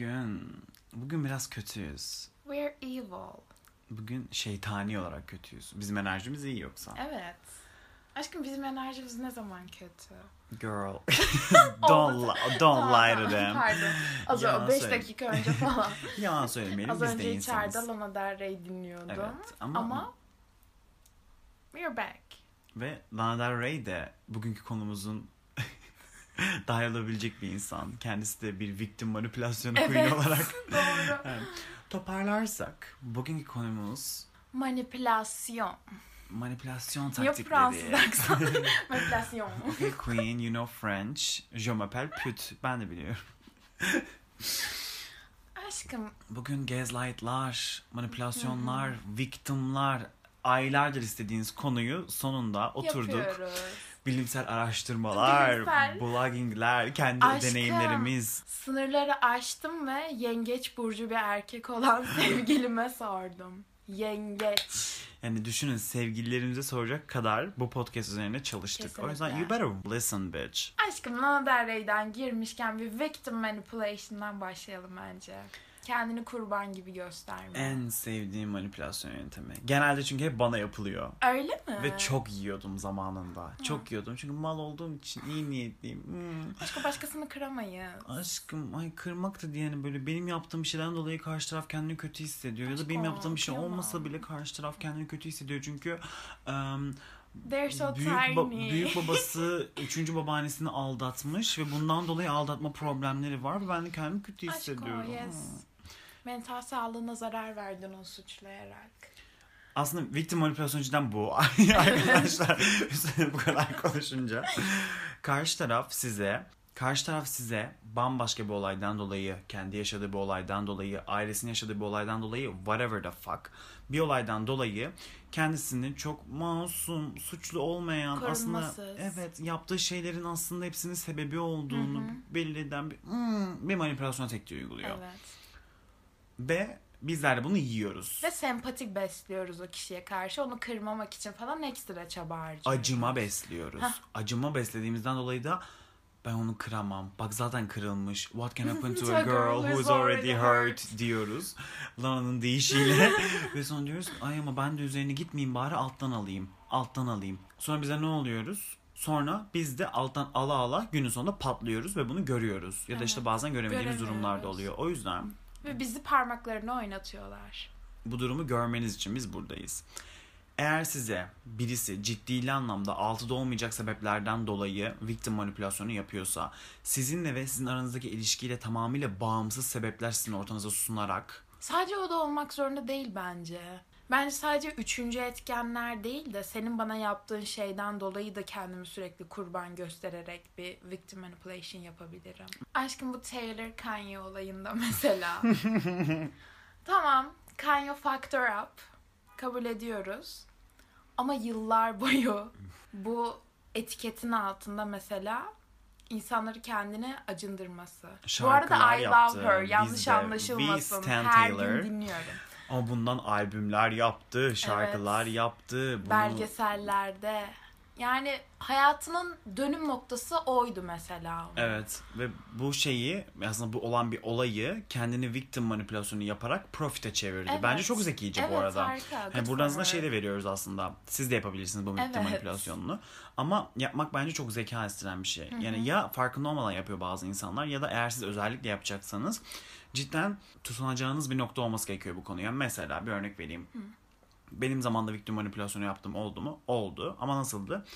Bugün bugün biraz kötüyüz. We're evil. Bugün şeytani olarak kötüyüz. Bizim enerjimiz iyi yoksa. Evet. Aşkım bizim enerjimiz ne zaman kötü? Girl. Don't li- don't lie to them. Pardon. Az önce 5 söyle. dakika önce falan. Yalan söylemeyelim Az biz önce de içeride insanız. Lana Del Rey dinliyordum. Evet, ama- ama we're back. Ve Lana Del Rey de bugünkü konumuzun dahil olabilecek bir insan. Kendisi de bir victim manipülasyonu queen Evet. olarak. Doğru. Evet. Toparlarsak bugünkü konumuz Manipülasyon. manipülasyon Yok taktikleri. Fransız aksan. Manipülasyon. Okay queen, you know French. Je m'appelle pute. Ben de biliyorum. Aşkım Bugün gaslightlar, manipülasyonlar, victimlar, aylardır istediğiniz konuyu sonunda oturduk. yapıyoruz. Bilimsel araştırmalar, Bilimsel. bloggingler, kendi Aşkım. deneyimlerimiz. Sınırları aştım ve yengeç burcu bir erkek olan sevgilime sordum. Yengeç. Yani düşünün sevgililerimize soracak kadar bu podcast üzerine çalıştık. O yüzden you Kesinlikle. better listen bitch. Aşkım Lana Del Rey'den girmişken bir victim manipulation'dan başlayalım bence. Kendini kurban gibi gösterme. En sevdiğim manipülasyon yöntemi. Genelde çünkü hep bana yapılıyor. Öyle mi? Ve çok yiyordum zamanında. Çok yiyordum çünkü mal olduğum için iyi niyetliyim. Hmm. Başka başkasını kıramayız. Aşkım ay kırmak da diye yani böyle benim yaptığım şeyden dolayı karşı taraf kendini kötü hissediyor. ya da benim yaptığım bir şey kıyamam. olmasa bile karşı taraf kendini kötü hissediyor. Çünkü They're so büyük, ba- büyük babası üçüncü babaannesini aldatmış ve bundan dolayı aldatma problemleri var ve ben de kendimi kötü hissediyorum. Aşkım yes. Mental sağlığına zarar verdin onu suçlayarak. Aslında victim manipülasyon cidden bu arkadaşlar. Üstüne bu kadar konuşunca. Karşı taraf size Karşı taraf size bambaşka bir olaydan dolayı, kendi yaşadığı bir olaydan dolayı, ailesinin yaşadığı bir olaydan dolayı, whatever the fuck, bir olaydan dolayı kendisini çok masum, suçlu olmayan, aslında Korunmasız. evet yaptığı şeylerin aslında hepsinin sebebi olduğunu belli eden bir, hmm, bir manipülasyon tekniği uyguluyor. Evet. Ve bizler de bunu yiyoruz. Ve sempatik besliyoruz o kişiye karşı. Onu kırmamak için falan ekstra çaba harcıyoruz. acıma besliyoruz. Acıma beslediğimizden dolayı da ben onu kıramam. Bak zaten kırılmış. What can happen to a girl who is already hurt diyoruz. Lana'nın deyişiyle. Ve sonra diyoruz ay ama ben de üzerine gitmeyeyim bari alttan alayım. Alttan alayım. Sonra bize ne oluyoruz? Sonra biz de alttan ala ala günün sonunda patlıyoruz ve bunu görüyoruz. Ya da işte bazen göremediğimiz Göremiyoruz. durumlarda oluyor. O yüzden Ve bizi parmaklarını oynatıyorlar. bu durumu görmeniz için biz buradayız. Eğer size birisi ciddi anlamda altıda olmayacak sebeplerden dolayı victim manipülasyonu yapıyorsa, sizinle ve sizin aranızdaki ilişkiyle tamamıyla bağımsız sebepler sizin ortanıza sunarak Sadece o da olmak zorunda değil bence. Bence sadece üçüncü etkenler değil de senin bana yaptığın şeyden dolayı da kendimi sürekli kurban göstererek bir victim manipulation yapabilirim. Aşkım bu Taylor Kanye olayında mesela. tamam Kanye her up. Kabul ediyoruz. Ama yıllar boyu bu etiketin altında mesela insanları kendine acındırması. Bu arada Şarkılar I yaptı. love her. Biz Yanlış de- anlaşılmasın. We stand Her Taylor. gün dinliyorum. Ama bundan albümler yaptı, şarkılar Evet. yaptı. Bunu... Belgesellerde. Yani hayatının dönüm noktası oydu mesela. Evet ve bu şeyi aslında bu olan bir olayı kendini victim manipülasyonu yaparak profite çevirdi. Evet. Bence çok zekice bu Evet, arada. harika. Yani buradan her. şey de veriyoruz aslında. Siz de yapabilirsiniz bu victim Evet. manipülasyonunu. Ama yapmak bence çok zeka isteyen bir şey. Yani ya farkında olmadan yapıyor bazı insanlar ya da eğer siz özellikle yapacaksanız cidden tutunacağınız bir nokta olması gerekiyor bu konuya. Mesela bir örnek vereyim. Benim zamanda victim manipülasyonu yaptığım oldu mu? Oldu. Ama nasıldı?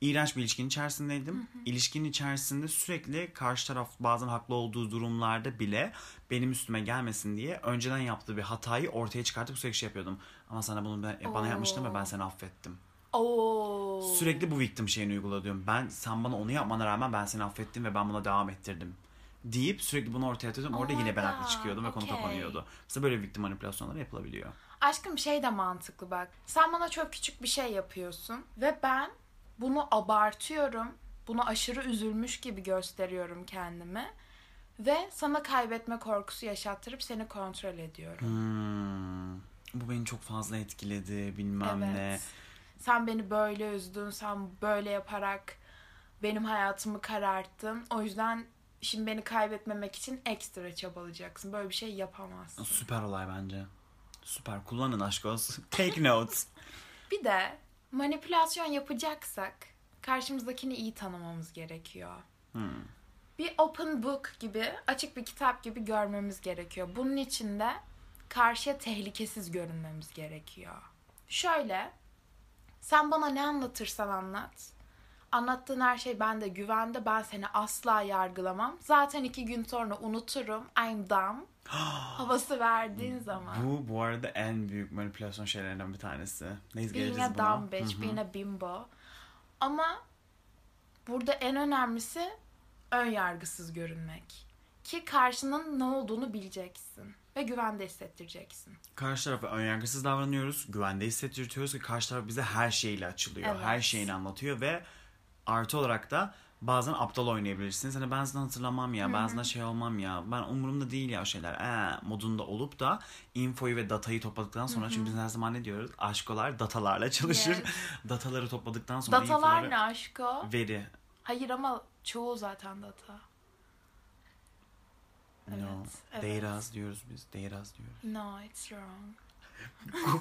İğrenç bir ilişkinin içerisindeydim. İlişkinin içerisinde sürekli karşı taraf bazen haklı olduğu durumlarda bile benim üstüme gelmesin diye önceden yaptığı bir hatayı ortaya çıkartıp sürekli şey yapıyordum. Ama sana bunu ben- bana yapmıştın ve ben seni affettim. Oo. Sürekli bu victim şeyini uyguladım. Ben sen bana onu yapmana rağmen ben seni affettim ve ben buna devam ettirdim. Deyip sürekli bunu ortaya atıyordum. Orada Oh yine ben haklı çıkıyordum ve konu okay. kapanıyordu. Mesela böyle victim manipülasyonları yapılabiliyor. Aşkım şey de mantıklı bak. Sen bana çok küçük bir şey yapıyorsun ve ben bunu abartıyorum. Bunu aşırı üzülmüş gibi gösteriyorum kendimi. Ve sana kaybetme korkusu yaşattırıp seni kontrol ediyorum. Hmm, bu beni çok fazla etkiledi bilmem evet. ne. Sen beni böyle üzdün, sen böyle yaparak benim hayatımı kararttın. O yüzden Şimdi beni kaybetmemek için ekstra çabalayacaksın. Böyle bir şey yapamazsın. Süper olay bence. Süper. Kullanın aşk olsun. Take notes. Bir de manipülasyon yapacaksak karşımızdakini iyi tanımamız gerekiyor. Hmm. Bir open book gibi, açık bir kitap gibi görmemiz gerekiyor. Bunun için de karşıya tehlikesiz görünmemiz gerekiyor. Şöyle, sen bana ne anlatırsan anlat. Anlattığın her şey bende güvende. Ben seni asla yargılamam. Zaten iki gün sonra unuturum. I'm dumb. Havası verdiğin zaman. Bu bu arada en büyük manipülasyon şeylerinden bir tanesi. Neyiz geleceğiz buna. dumb bitch, a bimbo. Ama burada en önemlisi ön yargısız görünmek. Ki karşının ne olduğunu bileceksin. Ve güvende hissettireceksin. Karşı tarafa önyargısız davranıyoruz. Güvende hissettiriyoruz ki karşı taraf bize her şeyle açılıyor. Evet. Her şeyini anlatıyor ve artı olarak da bazen aptal oynayabilirsiniz. Hani ben sana hatırlamam ya, ben sana şey olmam ya, ben umurumda değil ya o şeyler. Ee, modunda olup da infoyu ve datayı topladıktan sonra çünkü biz her zaman ne diyoruz? Aşkolar datalarla çalışır. Yes. Dataları topladıktan sonra Datalar infoları- ne aşko? Veri. Hayır ama çoğu zaten data. no. Evet, evet. Data's diyoruz biz. Data's diyoruz. No, it's wrong.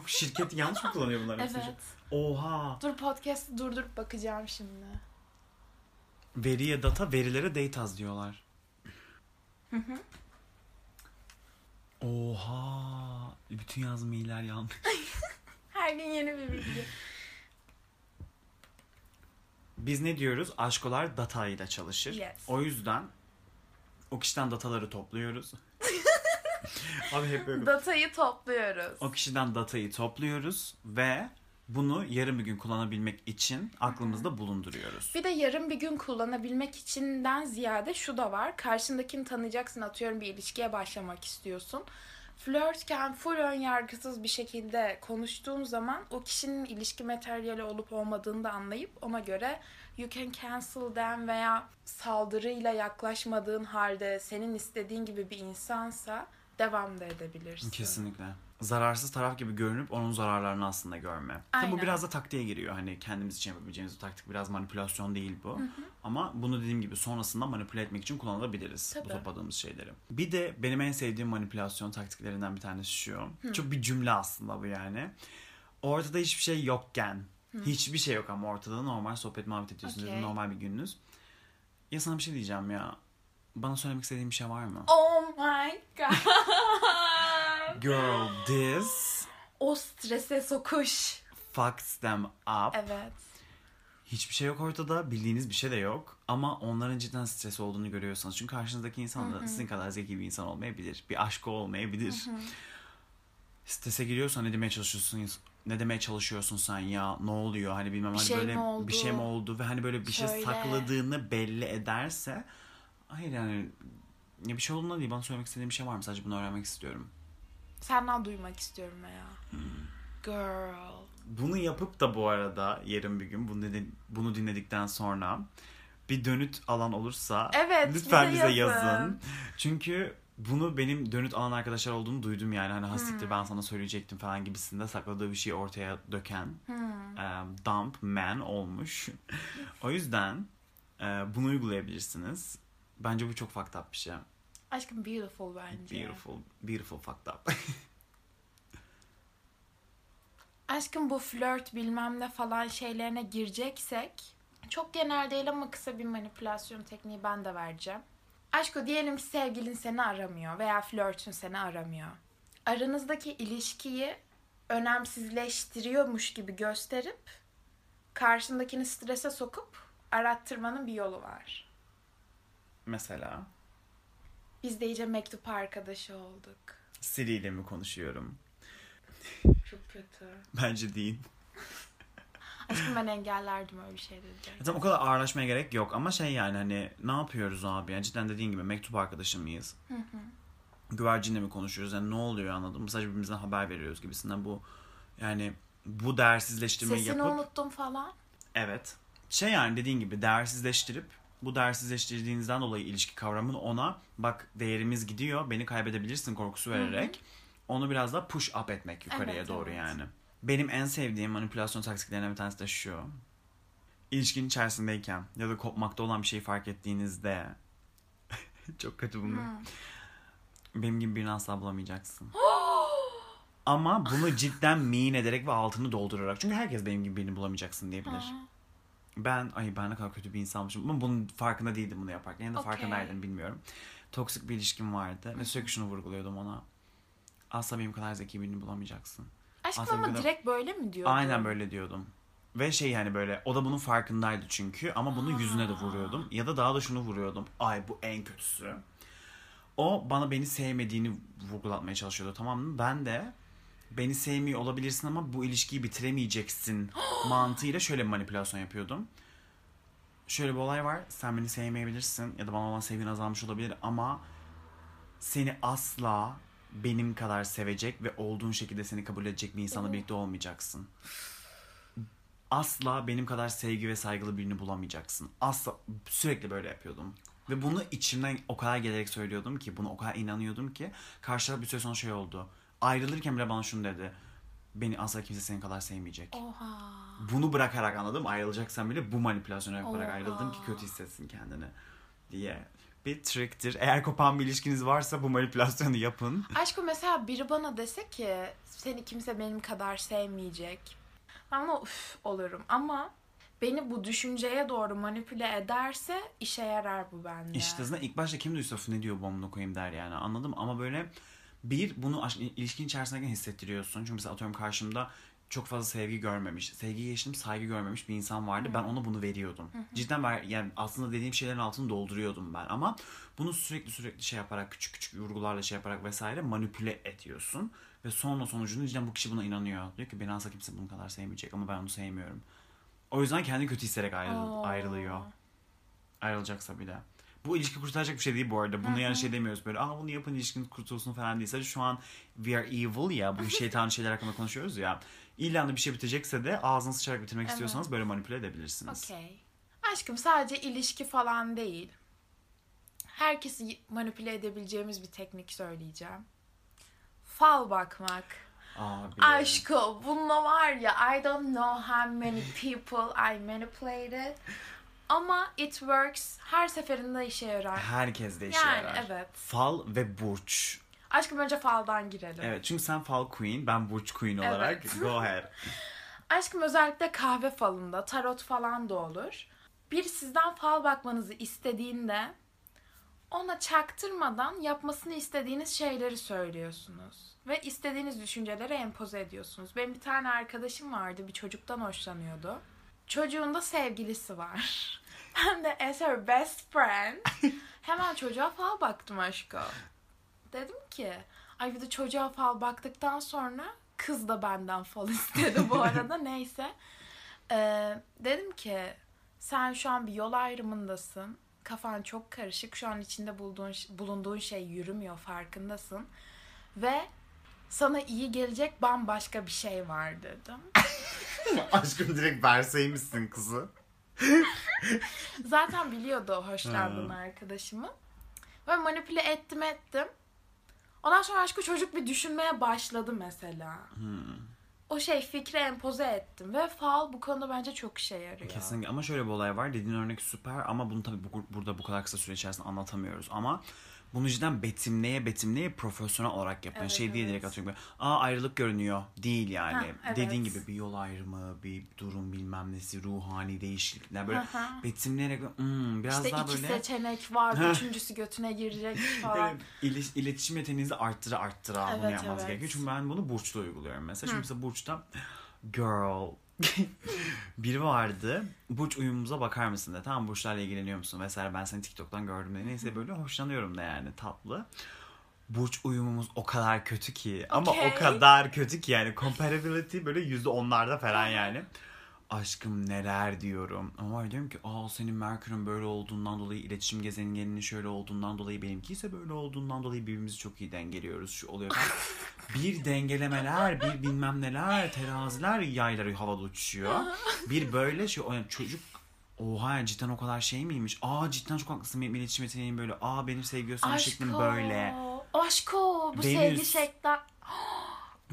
Şirket yanlış mı kullanıyor bunlar? hepsi? Evet. Oha. Dur podcast'ı durdurup bakacağım şimdi. Veriye data, verilere datas diyorlar. Oha. Bütün yazım iyiler yanlış. Her gün yeni bir bilgi. Biz ne diyoruz? Aşkolar data ile çalışır. Yes. O yüzden o kişiden dataları topluyoruz. Abi hep böyle. Datayı topluyoruz. O kişiden datayı topluyoruz ve bunu yarın bir gün kullanabilmek için aklımızda bulunduruyoruz. Bir de yarın bir gün kullanabilmek içinden ziyade şu da var. Karşındakini tanıyacaksın atıyorum bir ilişkiye başlamak istiyorsun. Flörtken full ön yargısız bir şekilde konuştuğun zaman o kişinin ilişki materyali olup olmadığını da anlayıp ona göre you can cancel them veya saldırıyla yaklaşmadığın halde senin istediğin gibi bir insansa devam da edebilirsin. Kesinlikle. Zararsız taraf gibi görünüp onun zararlarını aslında görme. Tabii bu Aynen. biraz da taktiğe giriyor. Hani kendimiz için yapabileceğimiz bir taktik. Biraz manipülasyon değil bu. Ama bunu dediğim gibi sonrasında manipüle etmek için kullanılabiliriz. Bu Tabii. topladığımız şeyleri. Bir de benim en sevdiğim manipülasyon taktiklerinden bir tanesi şu. Çok bir cümle aslında bu yani. Ortada hiçbir şey yokken. Hiçbir şey yok ama ortada normal sohbet muhabbet ediyorsunuz. Okey. Normal bir gününüz. Ya sana bir şey diyeceğim ya. Bana söylemek istediğin bir şey var mı? Oh my god. Girl, this o strese sokuş. fucks them up. Evet. Hiçbir şey yok ortada. Bildiğiniz bir şey de yok. Ama onların cidden stres olduğunu görüyorsanız. Çünkü karşınızdaki insan da sizin kadar zeki bir insan olmayabilir. Bir aşkı olmayabilir. Strese giriyorsan ne demeye çalışıyorsun? Ne demeye çalışıyorsun sen ya? Ne oluyor? Hani bilmem Bir hani şey böyle mi oldu? bir şey mi oldu ve hani böyle bir şey Söyle. sakladığını belli ederse hayır yani ya bir şey olduğunda değil bana söylemek istediğin bir şey var mı? Sadece bunu öğrenmek istiyorum. Senden duymak istiyorum ya. Hmm. Girl. Bunu yapıp da bu arada yarın bir gün bunu, bunu dinledikten sonra bir dönüt alan olursa Evet, lütfen bize bize yazın. yazın. Çünkü bunu benim dönüt alan arkadaşlar olduğunu duydum yani. Hani Hmm. hastiktir ben sana söyleyecektim falan gibisinde sakladığı bir şeyi ortaya döken Hmm. e, dump man olmuş. o yüzden e, bunu uygulayabilirsiniz. Bence bu çok fucked up bir şey. Aşkım beautiful bence. Beautiful, beautiful fucked up. Aşkım bu flört bilmem ne falan şeylerine gireceksek çok genel değil ama kısa bir manipülasyon tekniği ben de vereceğim. Aşko diyelim ki sevgilin seni aramıyor veya flörtün seni aramıyor. Aranızdaki ilişkiyi önemsizleştiriyormuş gibi gösterip karşındakini strese sokup arattırmanın bir yolu var. Mesela Biz de iyice mektup arkadaşı olduk. Siri ile mi konuşuyorum? Çok kötü. Bence değil. Aşkım ben engellerdim öyle bir şey dedi. Zaten o kadar ağırlaşmaya gerek yok ama şey yani hani ne yapıyoruz abi? Yani cidden dediğin gibi mektup arkadaşı mıyız? Güvercinle mi konuşuyoruz? Yani ne oluyor anladın mı? Sadece birbirimizden haber veriyoruz gibisinden bu yani bu değersizleştirmeyi Sesini yapıp unuttum falan. evet. Şey yani dediğin gibi değersizleştirip bu değersizleştirdiğinizden dolayı ilişki kavramını ona bak değerimiz gidiyor beni kaybedebilirsin korkusu vererek onu biraz daha push up etmek yukarıya Evet, doğru evet. yani. Benim en sevdiğim manipülasyon taktiklerinden bir tanesi de şu. İlişkinin içerisindeyken ya da kopmakta olan bir şeyi fark ettiğinizde Çok kötü bunu. Benim gibi birini asla bulamayacaksın. Ama bunu cidden mean ederek ve altını doldurarak. Çünkü herkes benim gibi birini bulamayacaksın diyebilir. Ben ay ben ne kadar kötü bir insanmışım. Ama bunun farkında değildim bunu yaparken. Ya da Okey. farkındaydım bilmiyorum. Toksik bir ilişkim vardı. Ve sürekli şunu vurguluyordum ona. Asla benim kadar zeki birini bulamayacaksın. Aşkım Aslında ama de- direkt böyle mi diyordun? Aynen böyle diyordum. Ve şey yani böyle o da bunun farkındaydı çünkü ama bunu yüzüne de vuruyordum. Ya da daha da şunu vuruyordum. Ay bu en kötüsü. O bana beni sevmediğini vurgulatmaya çalışıyordu tamam mı? Ben de beni sevmiyor olabilirsin ama bu ilişkiyi bitiremeyeceksin mantığıyla şöyle bir manipülasyon yapıyordum. Şöyle bir olay var. Sen beni sevmeyebilirsin ya da bana olan sevgin azalmış olabilir ama seni asla benim kadar sevecek ve olduğun şekilde seni kabul edecek bir insanla birlikte olmayacaksın. Asla benim kadar sevgi ve saygılı birini bulamayacaksın. Asla sürekli böyle yapıyordum. Ve bunu içimden o kadar gelerek söylüyordum ki, bunu o kadar inanıyordum ki karşı bir süre sonra şey oldu. Ayrılırken bile bana şunu dedi. Beni asla kimse senin kadar sevmeyecek. Oha. Bunu bırakarak anladım. Ayrılacaksan bile bu manipülasyonu yaparak Oha. ayrıldım ki kötü hissetsin kendini diye. Bir tricktir. Eğer kopan bir ilişkiniz varsa bu manipülasyonu yapın. Aşkım mesela biri bana dese ki seni kimse benim kadar sevmeyecek. Ben ona üf olurum ama beni bu düşünceye doğru manipüle ederse işe yarar bu bende. İşte zaten ilk başta kim duysa "Öf, ne diyor amına koyayım der yani anladım ama böyle bir bunu ilişkin içerisindeyken hissettiriyorsun. Çünkü mesela atıyorum karşımda çok fazla sevgi görmemiş, sevgi geçtim saygı görmemiş bir insan vardı. Ben ona bunu veriyordum. Cidden ver, yani aslında dediğim şeylerin altını dolduruyordum ben ama bunu sürekli sürekli şey yaparak küçük küçük vurgularla şey yaparak vesaire manipüle ediyorsun. Ve sonra sonucunda cidden bu kişi buna inanıyor. Diyor ki beni asla kimse bunun kadar sevmeyecek ama ben onu sevmiyorum. O yüzden kendini kötü hissederek ayrıl- ayrılıyor ayrılacaksa bile. Bu ilişki kurtaracak bir şey değil bu arada. Bunu yani şey demiyoruz böyle. Aa bunu yapın ilişkiniz kurtulsun falan değil. Sadece şu an we are evil ya. Bu şeytan şeyler hakkında konuşuyoruz ya. İlla da bir şey bitecekse de ağzını sıçarak bitirmek Evet. istiyorsanız böyle manipüle edebilirsiniz. Okey. Aşkım sadece ilişki falan değil. Herkesi manipüle edebileceğimiz bir teknik söyleyeceğim. Fal bakmak. Abi. Aşkım bununla var ya I don't know how many people I manipulated. Ama it works. Her seferinde işe yarar. Herkes de işe Yani yarar. evet. Fal ve burç. Aşkım önce faldan girelim. Evet çünkü sen fal queen, ben burç queen olarak. Evet. Go ahead. Aşkım özellikle kahve falında, tarot falan da olur. Bir sizden fal bakmanızı istediğinde ona çaktırmadan yapmasını istediğiniz şeyleri söylüyorsunuz. Ve istediğiniz düşünceleri empoze ediyorsunuz. Benim bir tane arkadaşım vardı, bir çocuktan hoşlanıyordu. Çocuğun da sevgilisi var. Ben de as her best friend hemen çocuğa fal baktım aşkım. Dedim ki, ay bir de çocuğa fal baktıktan sonra kız da benden fal istedi bu arada neyse. Ee, dedim ki sen şu an bir yol ayrımındasın. Kafan çok karışık. Şu an içinde bulduğun, bulunduğun şey yürümüyor farkındasın. Ve sana iyi gelecek bambaşka bir şey var dedim. Aşkım direkt verseymişsin kızı. Zaten biliyordu o hoşlandığım arkadaşımı. Ve manipüle ettim ettim. Ondan sonra aşkı çocuk bir düşünmeye başladı mesela. O şey fikri empoze ettim. Ve fal bu konuda bence çok işe yarıyor. Kesinlikle ama şöyle bir olay var. Dediğin örnek süper ama bunu tabii bu- burada bu kadar kısa süre içerisinde anlatamıyoruz. Ama bunu cidden betimleye betimleye profesyonel olarak yapan Evet, şey evet. direkt atıyorum. Aa ayrılık görünüyor. Değil yani. Ha, evet. Dediğin gibi bir yol ayrımı, bir durum bilmem nesi, ruhani değişiklikler böyle Hı hı. betimleyerek hmm, biraz İşte daha iki böyle seçenek var. üçüncüsü götüne girecek falan. Evet, ili- iletişim yeteneğinizi arttıra arttıra bunu Evet, yapmanız evet. gerekiyor. Çünkü ben bunu Burç'ta uyguluyorum mesela. Çünkü mesela Burç'ta girl biri vardı. Burç uyumumuza bakar mısın de. Tamam burçlarla ilgileniyor musun vesaire. Ben seni TikTok'tan gördüm de. Neyse böyle hoşlanıyorum da yani tatlı. Burç uyumumuz o kadar kötü ki. Ama Okey. o kadar kötü ki yani. Compatibility böyle yüzde onlarda falan yani. Aşkım neler diyorum. Ama diyorum ki aa senin Merkür'ün böyle olduğundan dolayı iletişim gezegeninin şöyle olduğundan dolayı benimki ise böyle olduğundan dolayı birbirimizi çok iyi dengeliyoruz. Şu oluyor bir dengelemeler, bir bilmem neler, teraziler yayları havada uçuyor. Bir böyle şey o yani çocuk Oha cidden o kadar şey miymiş? Aa cidden çok haklısın benim iletişim yeteneğim böyle. Aa benim sevgi gösterme şeklim böyle. Aşko, bu Venüs. sevgi şekli.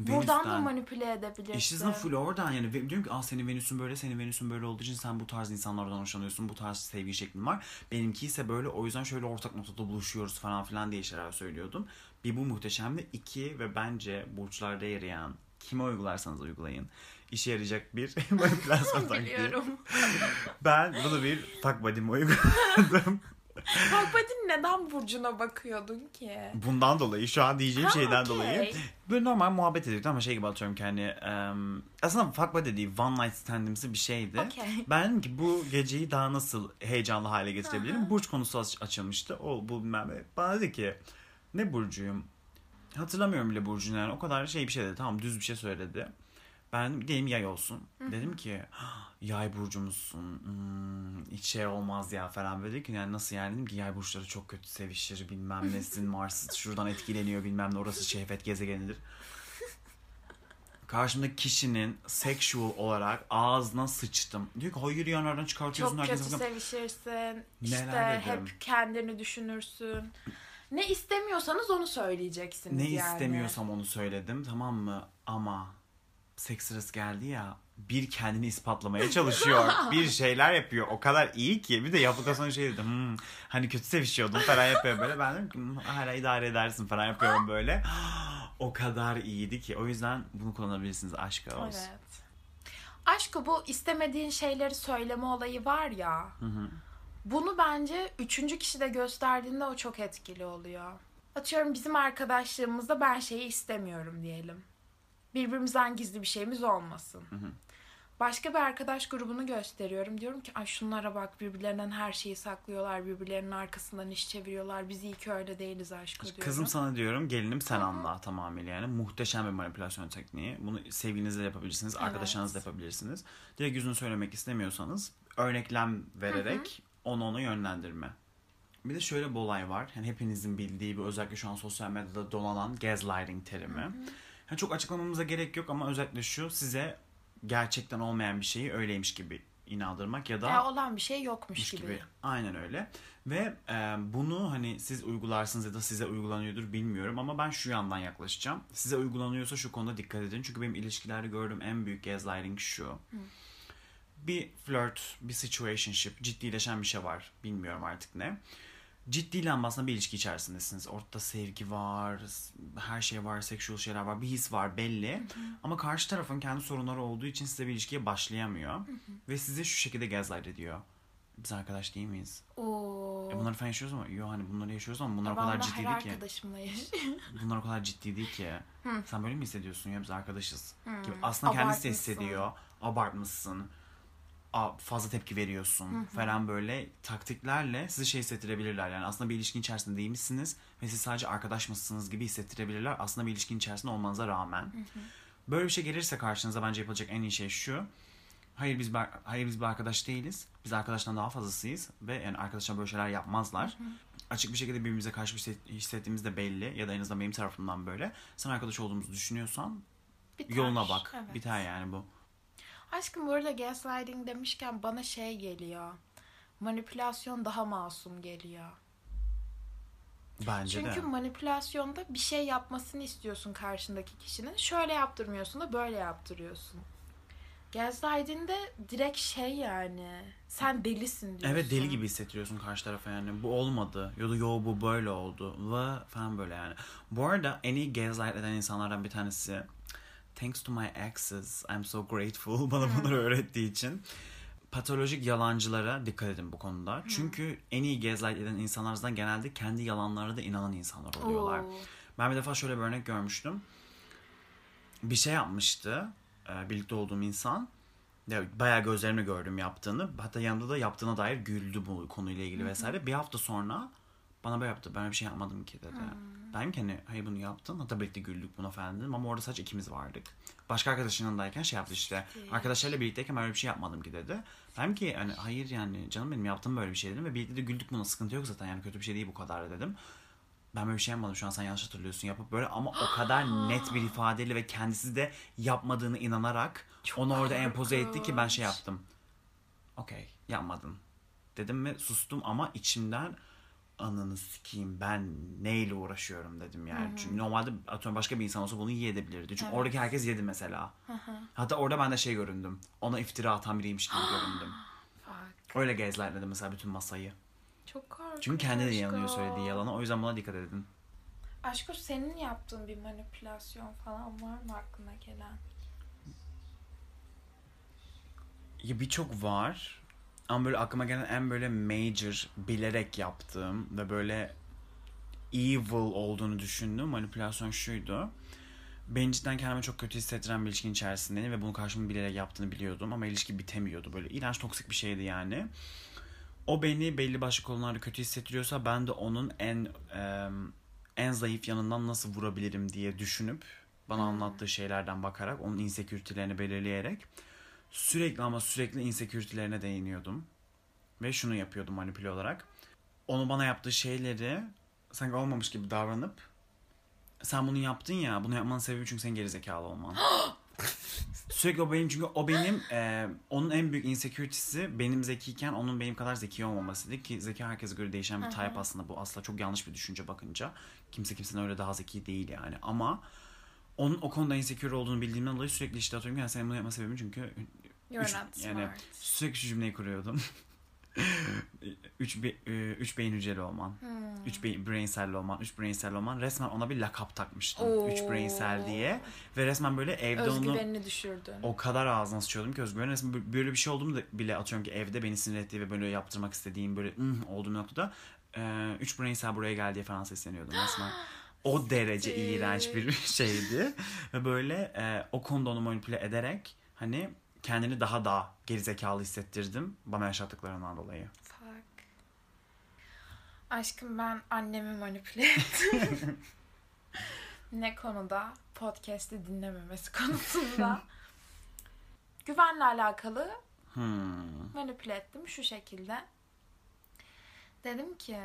Buradan da Venüs'ten. manipüle edebilirsin. İşte full oradan yani diyorum ki Aa, senin Venüs'ün böyle senin Venüs'ün böyle olduğu için sen bu tarz insanlardan hoşlanıyorsun bu tarz sevgi şeklin var benimki ise böyle o yüzden şöyle ortak noktada buluşuyoruz falan filan diye şeyler söylüyordum bir bu muhteşemdi iki ve bence burçlarda yarayan kime uygularsanız uygulayın işe yarayacak bir manipülasyon taktiği Biliyorum. ben bunu bir fuck buddy'me uyguladım Badin neden burcuna bakıyordun ki? bundan dolayı şu an diyeceğim Ha, şeyden okey. dolayı böyle normal muhabbet ediyorduk ama şey gibi atıyorum ki hani em, aslında fuck buddy değil one night standimsi bir şeydi Okey. Ben dedim ki bu geceyi daha nasıl heyecanlı hale getirebilirim? Burç konusu aç- açılmıştı. O bu bilmem ne. Bana dedi ki ne burcuyum? Hatırlamıyorum bile burcunu yani. O kadar şey bir şey dedi. Tamam düz bir şey söyledi. Ben dedim yay olsun. Dedim ki "Ah, yay burcumuzsun. Hmm, hiç şey olmaz ya falan. Böyle ki yani nasıl yani dedim ki yay burçları çok kötü sevişir bilmem nesin. Mars şuradan etkileniyor bilmem ne. Orası şehvet gezegenidir. Karşımdaki kişinin sexual olarak ağzına sıçtım. Diyor ki hayır ya nereden çıkartıyorsun? Çok kötü sevişirsin. İşte Neler dedim. hep kendini düşünürsün. Ne istemiyorsanız onu söyleyeceksiniz Ne yani. istemiyorsam onu söyledim tamam mı? Ama seks geldi ya bir kendini ispatlamaya çalışıyor. bir şeyler yapıyor. O kadar iyi ki. Bir de yaptıktan sonra şey dedim. "Hmm, hani kötü sevişiyordum falan yapıyor böyle. Ben dedim ki "Hmm, hala idare edersin falan yapıyorum böyle. o kadar iyiydi ki. O yüzden bunu kullanabilirsiniz aşka olsun. Evet. Aşkı bu istemediğin şeyleri söyleme olayı var ya. Bunu bence üçüncü kişide gösterdiğinde o çok etkili oluyor. Atıyorum bizim arkadaşlığımızda ben şeyi istemiyorum diyelim. Birbirimizden gizli bir şeyimiz olmasın. Başka bir arkadaş grubunu gösteriyorum. Diyorum ki ay şunlara bak birbirlerinden her şeyi saklıyorlar. Birbirlerinin arkasından iş çeviriyorlar. Biz iyi ki öyle değiliz aşkı diyorum. Kızım sana diyorum gelinim sen anla tamamıyla yani muhteşem bir manipülasyon tekniği. Bunu sevgilinizle yapabilirsiniz, arkadaşlarınızla da yapabilirsiniz. Direkt yüzünü söylemek istemiyorsanız örneklem vererek onu ona yönlendirme. Bir de şöyle bir olay var. Yani hepinizin bildiği bir özellikle şu an sosyal medyada dolanan gaslighting terimi. Yani çok açıklamamıza gerek yok ama özellikle şu size gerçekten olmayan bir şeyi öyleymiş gibi inandırmak ya da Ya olan bir şey yokmuş gibi. gibi. Aynen öyle. Ve e, bunu hani siz uygularsınız ya da size uygulanıyordur bilmiyorum ama ben şu yandan yaklaşacağım. Size uygulanıyorsa şu konuda dikkat edin. Çünkü benim ilişkilerde gördüğüm en büyük gaslighting şu. Bir flirt, bir situationship, ciddileşen bir şey var. Bilmiyorum artık ne. Ciddi lambasında bir ilişki içerisindesiniz. Ortada sevgi var, her şey var, sexual şeyler var, bir his var belli. Ama karşı tarafın kendi sorunları olduğu için size bir ilişkiye başlayamıyor. Ve size şu şekilde gaslight ediyor. Biz arkadaş değil miyiz? Oo. E bunları falan yaşıyoruz ama yok hani bunları yaşıyoruz ama bunlar o kadar ciddi değil ki. arkadaşımla yaşıyorum. Bunlar o kadar ciddi değil ki. Sen böyle mi hissediyorsun ya biz arkadaşız? Gibi. Aslında kendisi de hissediyor. Abartmışsın. Fazla tepki veriyorsun falan böyle taktiklerle sizi şey hissettirebilirler. Yani aslında bir ilişkin içerisinde değilmişsiniz ve siz sadece arkadaş mısınız gibi hissettirebilirler. Aslında bir ilişkin içerisinde olmanıza rağmen. Böyle bir şey gelirse karşınıza bence yapılacak en iyi şey şu. Hayır biz bir, hayır biz bir arkadaş değiliz. Biz arkadaştan daha fazlasıyız ve yani arkadaşlar böyle şeyler yapmazlar. Açık bir şekilde birbirimize karşı bir hissettiğimiz de belli ya da en azından benim tarafımdan böyle. Sen arkadaş olduğumuzu düşünüyorsan Biter. yoluna bak. Evet. Biter yani bu. Aşkım bu arada gaslighting demişken bana şey geliyor. Manipülasyon daha masum geliyor. Bence Çünkü de. manipülasyonda bir şey yapmasını istiyorsun karşındaki kişinin. Şöyle yaptırmıyorsun da böyle yaptırıyorsun. Gaslighting'de direkt şey yani. Sen delisin diyorsun. Evet deli gibi hissettiriyorsun karşı tarafa yani. Bu olmadı. Ya da yo bu böyle oldu. Ve falan böyle yani. Bu arada en iyi gaslight eden insanlardan bir tanesi Thanks to my exes. I'm so grateful bana bunları öğrettiği için. Patolojik yalancılara dikkat edin bu konuda. Çünkü en iyi gaslight eden insanlardan genelde kendi yalanlarına da inanan insanlar oluyorlar. Oo. Ben bir defa şöyle bir örnek görmüştüm. Bir şey yapmıştı e, birlikte olduğum insan. Ya, bayağı gözlerimle gördüm yaptığını. Hatta yanımda da yaptığına dair güldü bu konuyla ilgili vesaire. Bir hafta sonra bana böyle yaptı. Ben öyle bir şey yapmadım ki dedi. Ben ki hani hayır bunu yaptın. Hatta birlikte güldük buna falan dedim. Ama orada sadece ikimiz vardık. Başka arkadaşın yanındayken şey yaptı işte. Arkadaşlarla birlikteyken ben öyle bir şey yapmadım ki dedi. Ben ki hani hayır yani canım benim yaptığım böyle bir şey dedim. Ve birlikte de güldük buna sıkıntı yok zaten. Yani kötü bir şey değil bu kadar dedim ben böyle bir şey yapmadım şu an sen yanlış hatırlıyorsun yapıp böyle ama o kadar net bir ifadeyle ve kendisi de yapmadığını inanarak onu orada empoze etti ki ben şey yaptım. Okey yapmadın dedim ve sustum ama içimden ananı sikeyim ben neyle uğraşıyorum dedim yani. Çünkü normalde atıyorum başka bir insan olsa bunu yiyebilirdi. Çünkü Evet. oradaki herkes yedi mesela. Hatta orada ben de şey göründüm. Ona iftira atan biriymiş gibi göründüm. Fuck. Öyle gezlerledi mesela bütün masayı. Çok korkunç. Çünkü kendi de inanıyor söylediği yalana. O yüzden buna dikkat edin. Aşko senin yaptığın bir manipülasyon falan var mı aklına gelen? Ya birçok var. Ama böyle aklıma gelen en böyle major bilerek yaptığım ve böyle evil olduğunu düşündüğüm manipülasyon şuydu. Beni cidden kendime çok kötü hissettiren bir ilişkin içerisindeydim ve bunu karşımın bilerek yaptığını biliyordum ama ilişki bitemiyordu. Böyle iğrenç toksik bir şeydi yani. O beni belli başlı konularda kötü hissettiriyorsa ben de onun en em, en zayıf yanından nasıl vurabilirim diye düşünüp bana anlattığı şeylerden bakarak onun insecurity'lerini belirleyerek sürekli ama sürekli insecurity'lerine değiniyordum. Ve şunu yapıyordum manipüle olarak. Onu bana yaptığı şeyleri sanki olmamış gibi davranıp sen bunu yaptın ya bunu yapmanın sebebi çünkü senin gerizekalı olman. Sürekli o benim çünkü o benim e, onun en büyük insecurity'si benim zekiyken onun benim kadar zeki olmamasıydı ki zeka herkese göre değişen bir type aslında bu asla çok yanlış bir düşünce bakınca. Kimse kimsenin öyle daha zeki değil yani ama onun o konuda insecure olduğunu bildiğimden dolayı sürekli işte atıyorum yani senin bunu yapma sebebin çünkü You're Üç- not yani smart. sürekli şu cümleyi kuruyordum. üç, be, üç beyin hücreli olman. Hmm. Üç beyin, brain cell'li olman. Üç brain cell'li olman. Resmen ona bir lakap takmıştım. Oo. Üç brain cell diye. Ve resmen böyle evde onu Özgüvenini düşürdün. o kadar ağzına sıçıyordum ki özgüven. Resmen böyle- bir şey olduğumu da bile atıyorum ki evde beni sinir ettiği ve böyle yaptırmak istediğim böyle ıh olduğum noktada e, üç brain cell buraya gel diye falan sesleniyordum resmen. O derece iğrenç bir şeydi. Ve böyle e, o konuda onu manipüle ederek hani kendini daha da gerizekalı hissettirdim bana yaşattıklarından dolayı. Fuck. Aşkım ben annemi manipüle ettim. ne konuda? Podcast'i dinlememesi konusunda. Güvenle alakalı Hmm. manipüle ettim şu şekilde. Dedim ki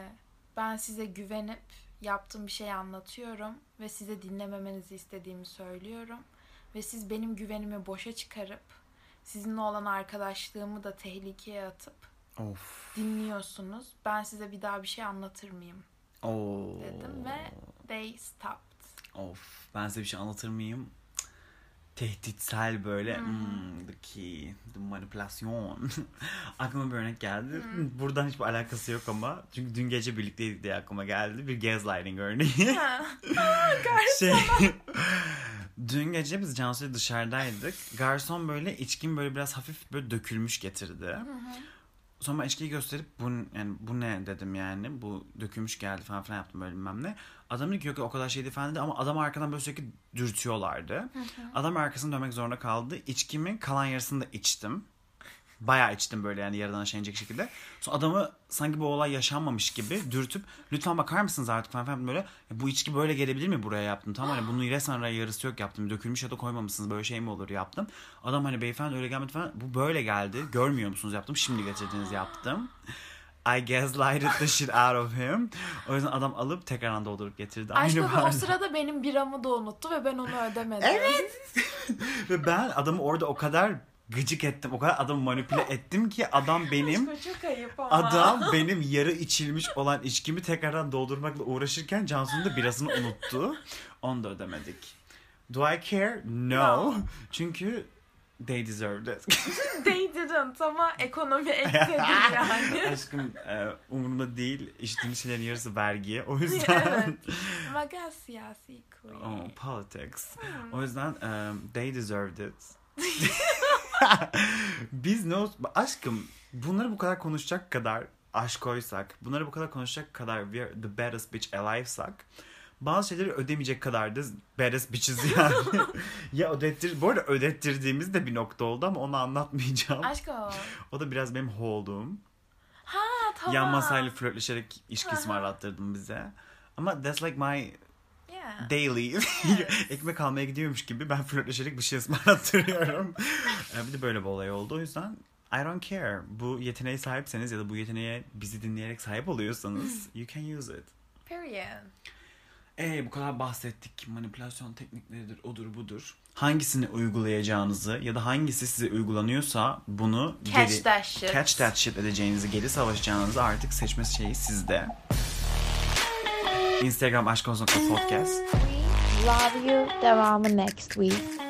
ben size güvenip yaptığım bir şeyi anlatıyorum ve size dinlememenizi istediğimi söylüyorum ve siz benim güvenimi boşa çıkarıp sizinle olan arkadaşlığımı da tehlikeye atıp Of. dinliyorsunuz. Ben size bir daha bir şey anlatır mıyım Oo. dedim ve they stopped. Of. Ben size bir şey anlatır mıyım? Tehditsel böyle hmm, key, the manipülasyon. aklıma bir örnek geldi. Buradan hiçbir alakası yok ama. Çünkü dün gece birlikteydik diye aklıma geldi. Bir gaslighting örneği. Ha, şey Dün gece biz Cansu'yla dışarıdaydık. Garson böyle içkim böyle biraz hafif böyle dökülmüş getirdi. Sonra ben içkiyi gösterip bu yani bu ne dedim yani. Bu dökülmüş geldi falan filan yaptım böyle bilmem ne. Adam dedi ki yok o kadar şey değil falan dedi ama adam arkadan böyle sürekli dürtüyorlardı. Adam arkasını dönmek zorunda kaldı. İçkimin kalan yarısını da içtim. Bayağı içtim böyle yani yarıdan aşağı inecek şekilde. Sonra adamı sanki bu olay yaşanmamış gibi dürtüp lütfen bakar mısınız artık falan filan böyle "Ya bu içki böyle gelebilir mi buraya yaptım tamam hani bunun resmen yarısı yok yaptım dökülmüş ya da koymamışsınız böyle şey mi olur yaptım. Adam hani beyefendi öyle gelmedi falan bu böyle geldi görmüyor musunuz yaptım şimdi getirdiniz yaptım. I gaslighted the shit out of him. O yüzden adam alıp tekrardan doldurup getirdi. Aşkım o sırada benim biramı da unuttu ve ben onu ödemedim. Evet. Ve ben adamı orada o kadar gıcık ettim. O kadar adamı manipüle ettim ki adam benim çok ayıp ama. adam benim yarı içilmiş olan içkimi tekrardan doldurmakla uğraşırken Cansu'nun da birasını unuttu. Onu da ödemedik. Do I care? No. No. Çünkü they deserved it. They didn't ama ekonomi ekledi yani. Aşkım e, umurumda değil. İçtiğim şeylerin yarısı vergi. O yüzden... evet. Ama gel siyasi. Oh, politics. O yüzden um, they deserved it. Biz ne olsun... Aşkım bunları bu kadar konuşacak kadar aşkoysak, bunları bu kadar konuşacak kadar we are the baddest bitch alive'sak bazı şeyleri ödemeyecek kadar da baddest bitches yani. ya ödettir, bu arada ödettirdiğimiz de bir nokta oldu ama onu anlatmayacağım. Aşkım. O da biraz benim hold'um. Ha tamam. Yan masayla flörtleşerek ilişki ısmarlattırdın bize. Ama that's like my Yeah. daily ekmek almaya gidiyormuş gibi ben flörtleşerek bir şey ısmarlattırıyorum. Bir de böyle bir olay oldu. O yüzden I don't care. Bu yeteneğe sahipseniz ya da bu yeteneğe bizi dinleyerek sahip oluyorsanız you can use it. Period. Ee bu kadar bahsettik. Manipülasyon teknikleridir, odur budur. Hangisini uygulayacağınızı ya da hangisi size uygulanıyorsa bunu Catch geri that shit. catch that shit edeceğinizi, geri savaşacağınızı artık seçmesi şeyi sizde. Instagram aşkonsuz.podcast. We love you. Devamı next week.